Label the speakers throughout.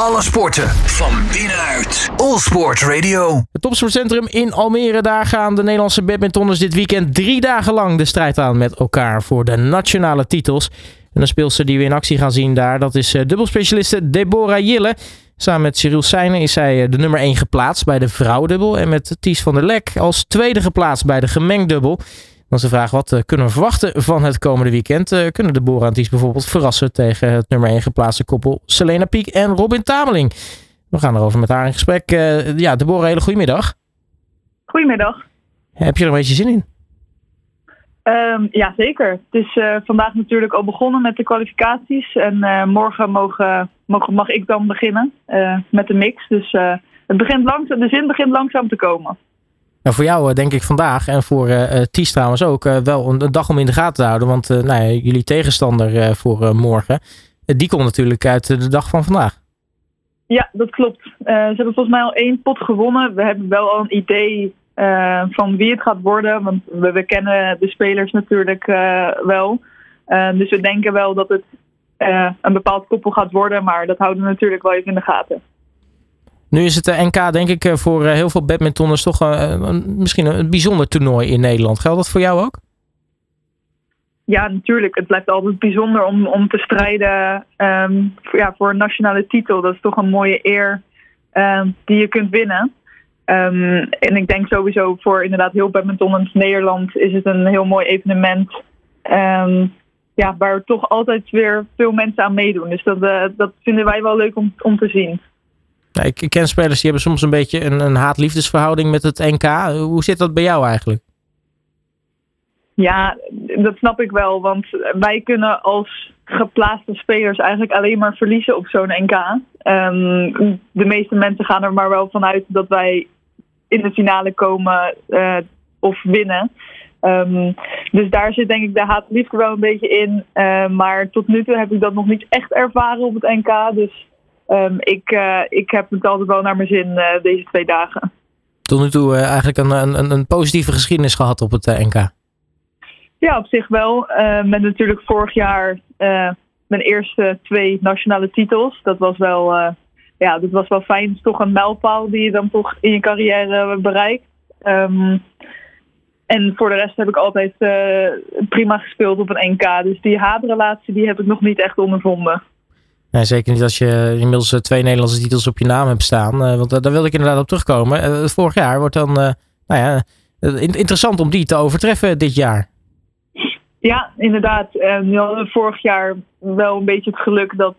Speaker 1: Alle sporten van binnenuit. All Sport Radio.
Speaker 2: Het topsportcentrum in Almere, daar gaan de Nederlandse badmintonners dit weekend drie dagen lang de strijd aan met elkaar voor de nationale titels. En de speelster die we in actie gaan zien daar, dat is eh, dubbelspecialiste Deborah Jille. Samen met Cyril Seijnen is zij eh, de nummer 1 geplaatst bij de vrouwendubbel. En met Ties van der Lek als tweede geplaatst bij de gemengdubbel. Dan is de vraag, wat eh, kunnen we verwachten van het komende weekend? Uh, kunnen de Bora en Ties bijvoorbeeld verrassen tegen het nummer 1 geplaatste koppel Selena Piek en Robin Tameling? We gaan erover met haar in gesprek. Uh, ja, Deborah, hele goedemiddag.
Speaker 3: Goedemiddag.
Speaker 2: Heb je er een beetje zin in?
Speaker 3: Um, ja, zeker. Het is uh, vandaag natuurlijk al begonnen met de kwalificaties. En uh, morgen mogen, mogen, mag ik dan beginnen uh, met de mix. Dus het begint langzaam, de zin begint langzaam te komen.
Speaker 2: Nou, voor jou denk ik vandaag en voor Ties trouwens ook wel een, dag om in de gaten te houden. Want nou ja, jullie tegenstander voor morgen, die komt natuurlijk uit de dag van vandaag.
Speaker 3: Ja, dat klopt. ze hebben volgens mij al één pot gewonnen. We hebben wel al een idee uh, van wie het gaat worden. Want we, we kennen de spelers natuurlijk uh, wel. Uh, dus we denken wel dat het een bepaald koppel gaat worden. Maar dat houden we natuurlijk wel even in de gaten.
Speaker 2: Nu is het de NK denk ik voor heel veel badmintonners toch misschien een bijzonder toernooi in Nederland. Geldt dat voor jou ook?
Speaker 3: Ja, natuurlijk. Het blijft altijd bijzonder om, om te strijden um, voor, ja, voor een nationale titel. Dat is toch een mooie eer um, die je kunt winnen. Um, en ik denk sowieso voor inderdaad heel badminton in Nederland is het een heel mooi evenement. Ja, waar toch altijd weer veel mensen aan meedoen. Dus dat, dat vinden wij wel leuk om, om te zien.
Speaker 2: Ja, ik ken spelers die hebben soms een beetje een, een haat-liefdesverhouding met het NK. Hoe zit dat bij jou eigenlijk?
Speaker 3: Ja, dat snap ik wel. Want wij kunnen als geplaatste spelers eigenlijk alleen maar verliezen op zo'n NK. Um, de meeste mensen gaan er maar wel vanuit dat wij in de finale komen uh, of winnen. Um, dus daar zit denk ik de haat-liefde wel een beetje in. Uh, maar tot nu toe heb ik dat nog niet echt ervaren op het NK. Dus um, ik, uh, ik heb het altijd wel naar mijn zin deze twee dagen.
Speaker 2: Tot nu toe eigenlijk een, een, een positieve geschiedenis gehad op het NK?
Speaker 3: Ja, op zich wel. met natuurlijk vorig jaar mijn eerste twee nationale titels. Dat was wel ja, dat was wel fijn. Het is toch een mijlpaal die je dan toch in je carrière bereikt. Um, en voor de rest heb ik altijd uh, prima gespeeld op een NK. Dus die haatrelatie die heb ik nog niet echt ondervonden.
Speaker 2: Nee, zeker niet als je inmiddels twee Nederlandse titels op je naam hebt staan. Uh, want daar wil ik inderdaad op terugkomen. Vorig jaar wordt dan, nou ja, interessant om die te overtreffen dit jaar.
Speaker 3: Ja, inderdaad. En we hadden vorig jaar wel een beetje het geluk dat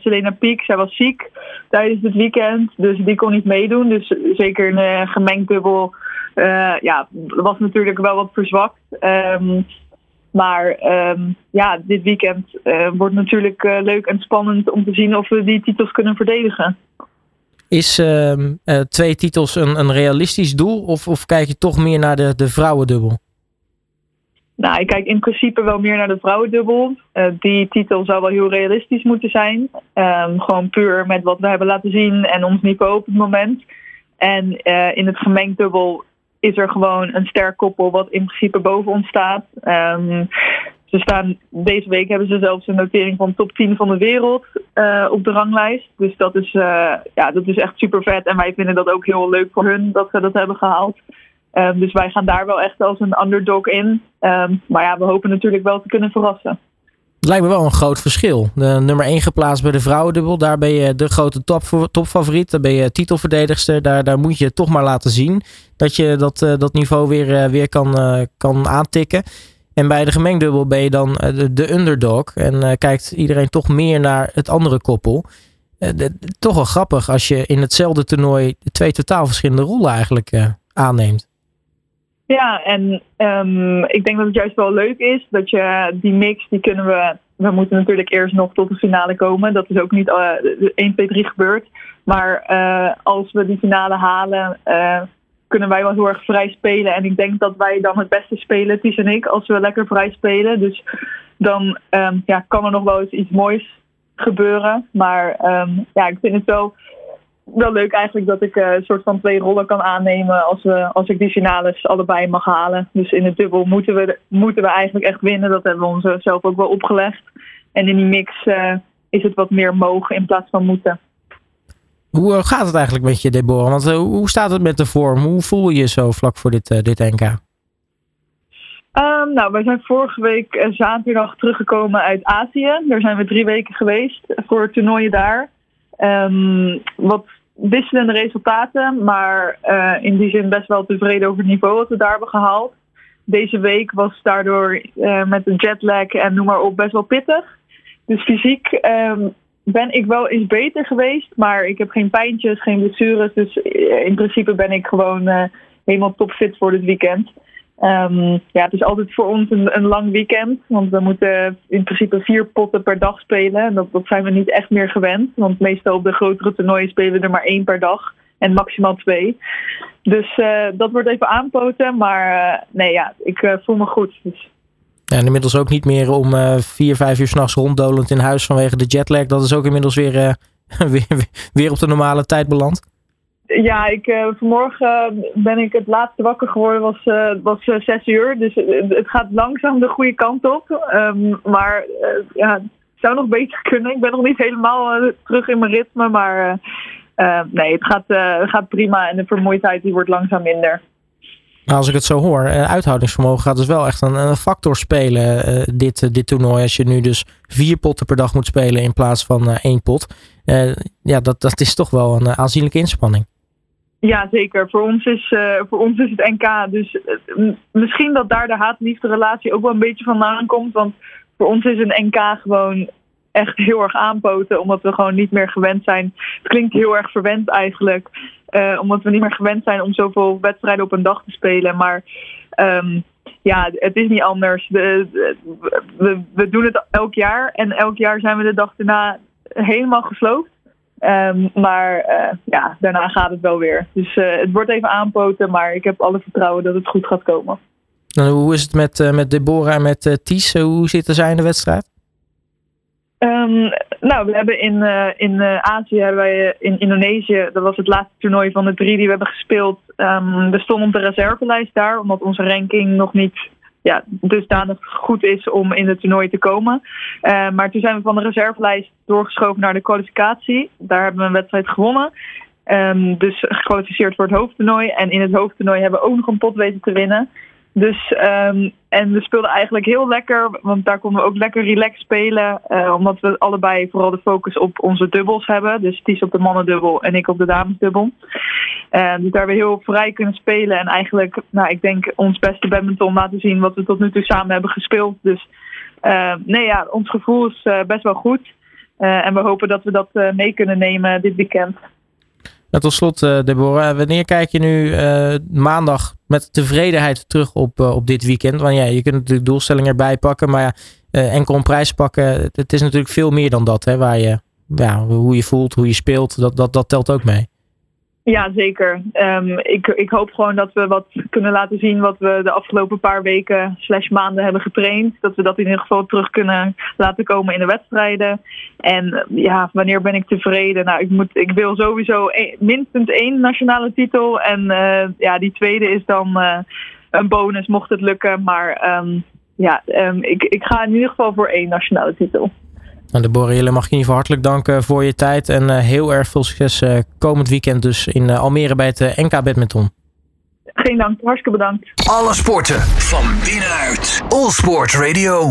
Speaker 3: Selena Piek, zij was ziek tijdens het weekend. Dus die kon niet meedoen. Dus zeker een uh, gemengd dubbel ja, was natuurlijk wel wat verzwakt. Um, maar um, ja, dit weekend wordt natuurlijk leuk en spannend om te zien of we die titels kunnen verdedigen.
Speaker 2: Is ehm, twee titels een, een realistisch doel of, of kijk je toch meer naar de, de vrouwendubbel?
Speaker 3: Nou, ik kijk in principe wel meer naar de vrouwendubbel. Uh, die titel zou wel heel realistisch moeten zijn. Um, gewoon puur met wat we hebben laten zien en ons niveau op het moment. En uh, in het gemengd dubbel is er gewoon een sterk koppel wat in principe boven ons staat. Um, ze staan, deze week hebben ze zelfs een notering van top 10 van de wereld uh, op de ranglijst. Dus dat is, ja, dat is echt super vet. En wij vinden dat ook heel leuk voor hun dat ze dat hebben gehaald. Um, dus wij gaan daar wel echt als een underdog in. Um, maar ja, we hopen natuurlijk wel te kunnen verrassen.
Speaker 2: Lijkt me wel een groot verschil. De nummer 1 geplaatst bij de vrouwendubbel. Daar ben je de grote top, topfavoriet. Daar ben je titelverdedigster. Daar, daar moet je toch maar laten zien dat je dat, uh, dat niveau weer, uh, weer kan, uh, kan aantikken. En bij de gemengdubbel ben je dan de, de, underdog. En kijkt iedereen toch meer naar het andere koppel. Toch wel grappig als je in hetzelfde toernooi twee totaal verschillende rollen eigenlijk aanneemt.
Speaker 3: Ja, en um, ik denk dat het juist wel leuk is dat je die mix, die kunnen we. We moeten natuurlijk eerst nog tot de finale komen. Dat is ook niet uh, 1, 2, 3 gebeurd. Maar uh, als we die finale halen, uh, kunnen wij wel heel erg vrij spelen. En ik denk dat wij dan het beste spelen, Ties en ik, als we lekker vrij spelen. Dus dan um, ja, kan er nog wel eens iets moois gebeuren. Maar um, ja, ik vind het wel wel leuk eigenlijk dat ik een soort van twee rollen kan aannemen als, we, als ik die finales allebei mag halen. Dus in het dubbel moeten we, moeten we eigenlijk echt winnen. Dat hebben we onszelf ook wel opgelegd. En in die mix uh, is het wat meer mogen in plaats van moeten.
Speaker 2: Hoe gaat het eigenlijk met je, Deborah? Want hoe staat het met de vorm? Hoe voel je je zo vlak voor dit, dit NK?
Speaker 3: Um, nou, wij zijn vorige week zaterdag teruggekomen uit Azië. Daar zijn we drie weken geweest voor toernooien daar. Um, wat wisselende resultaten, maar uh, in die zin best wel tevreden over het niveau wat we daar hebben gehaald. Deze week was daardoor uh, met de jetlag en noem maar op best wel pittig. Dus fysiek um, ben ik wel eens beter geweest, maar ik heb geen pijntjes, geen blessures. Dus uh, in principe ben ik gewoon helemaal topfit voor dit weekend. Um, ja, het is altijd voor ons een, een, lang weekend. Want we moeten in principe vier potten per dag spelen. En dat, zijn we niet echt meer gewend. Want meestal op de grotere toernooien spelen we er maar één per dag. En maximaal twee. Dus uh, dat wordt even aanpoten. Maar uh, nee, ja, ik uh, voel me goed. Dus.
Speaker 2: En inmiddels ook niet meer om vier, vijf uur s'nachts ronddolend in huis vanwege de jetlag. Dat is ook inmiddels weer, weer, weer op de normale tijd beland.
Speaker 3: Ja, ik, uh, vanmorgen ben ik het laatste wakker geworden, was, uh, was uh, zes uur. Dus het gaat langzaam de goede kant op. Um, maar ja, het zou nog beter kunnen. Ik ben nog niet helemaal terug in mijn ritme, maar nee, het gaat, gaat prima en de vermoeidheid die wordt langzaam minder.
Speaker 2: Nou, als ik het zo hoor, uithoudingsvermogen gaat dus wel echt een, een factor spelen, dit, dit toernooi. Als je nu dus vier potten per dag moet spelen in plaats van één pot. ja, dat, dat is toch wel een aanzienlijke inspanning.
Speaker 3: Ja, zeker. Voor ons is, uh, voor ons is het NK. Dus uh, misschien dat daar de haat-liefde relatie ook wel een beetje vandaan komt. Want voor ons is een NK gewoon echt heel erg aanpoten. Omdat we gewoon niet meer gewend zijn. Het klinkt heel erg verwend eigenlijk. Uh, omdat we niet meer gewend zijn om zoveel wedstrijden op een dag te spelen. Maar um, ja, het is niet anders. De, de, we, we doen het elk jaar. En elk jaar zijn we de dag daarna helemaal gesloopt. Um, maar uh, ja, daarna gaat het wel weer. Dus uh, het wordt even aanpoten, maar ik heb alle vertrouwen dat het goed gaat komen.
Speaker 2: En hoe is het met, uh, met Deborah en met Ties? Hoe zitten zij in de wedstrijd?
Speaker 3: Um, nou, we hebben in, in Azië, hebben wij in Indonesië, dat was het laatste toernooi van de drie die we hebben gespeeld. Um, we stonden op de reservelijst daar, omdat onze ranking nog niet ja, dusdanig goed is om in het toernooi te komen. Uh, maar toen zijn we van de reservelijst doorgeschoven naar de kwalificatie. Daar hebben we een wedstrijd gewonnen. Um, dus gekwalificeerd voor het hoofdtoernooi. En in het hoofdtoernooi hebben we ook nog een pot weten te winnen. Dus, um, en we speelden eigenlijk heel lekker, want daar konden we ook lekker relaxed spelen. Uh, omdat we allebei vooral de focus op onze dubbels hebben. Dus Ties op de mannendubbel en ik op de damesdubbel. Uh, dus daar we heel vrij kunnen spelen. En eigenlijk, nou, ik denk ons beste badminton laten zien wat we tot nu toe samen hebben gespeeld. Dus uh, nee, ja, ons gevoel is best wel goed. en we hopen dat we dat mee kunnen nemen dit weekend.
Speaker 2: Nou, tot slot, uh, Deborah, wanneer kijk je nu uh, maandag met tevredenheid terug op, uh, op dit weekend? Want ja, je kunt natuurlijk doelstellingen erbij pakken, maar ja, enkel een prijs pakken, het, is natuurlijk veel meer dan dat, hè, waar je, ja, hoe je voelt, hoe je speelt, dat, dat, dat telt ook mee.
Speaker 3: Ja, zeker. Um, ik, ik hoop gewoon dat we wat kunnen laten zien wat we de afgelopen paar weken slash maanden hebben getraind. Dat we dat in ieder geval terug kunnen laten komen in de wedstrijden. En ja, wanneer ben ik tevreden? Nou, ik, moet, ik wil sowieso een, minstens één nationale titel. En uh, ja, die tweede is dan uh, een bonus mocht het lukken. Maar um, ja, um, ik, ik ga in ieder geval voor één nationale titel.
Speaker 2: Nou, Deborah Jelle mag je in ieder geval hartelijk danken voor je tijd. En uh, heel erg veel succes uh, komend weekend dus in uh, Almere bij het NK Badminton.
Speaker 3: Geen dank, hartstikke bedankt.
Speaker 1: Alle sporten van binnenuit. All Sport Radio.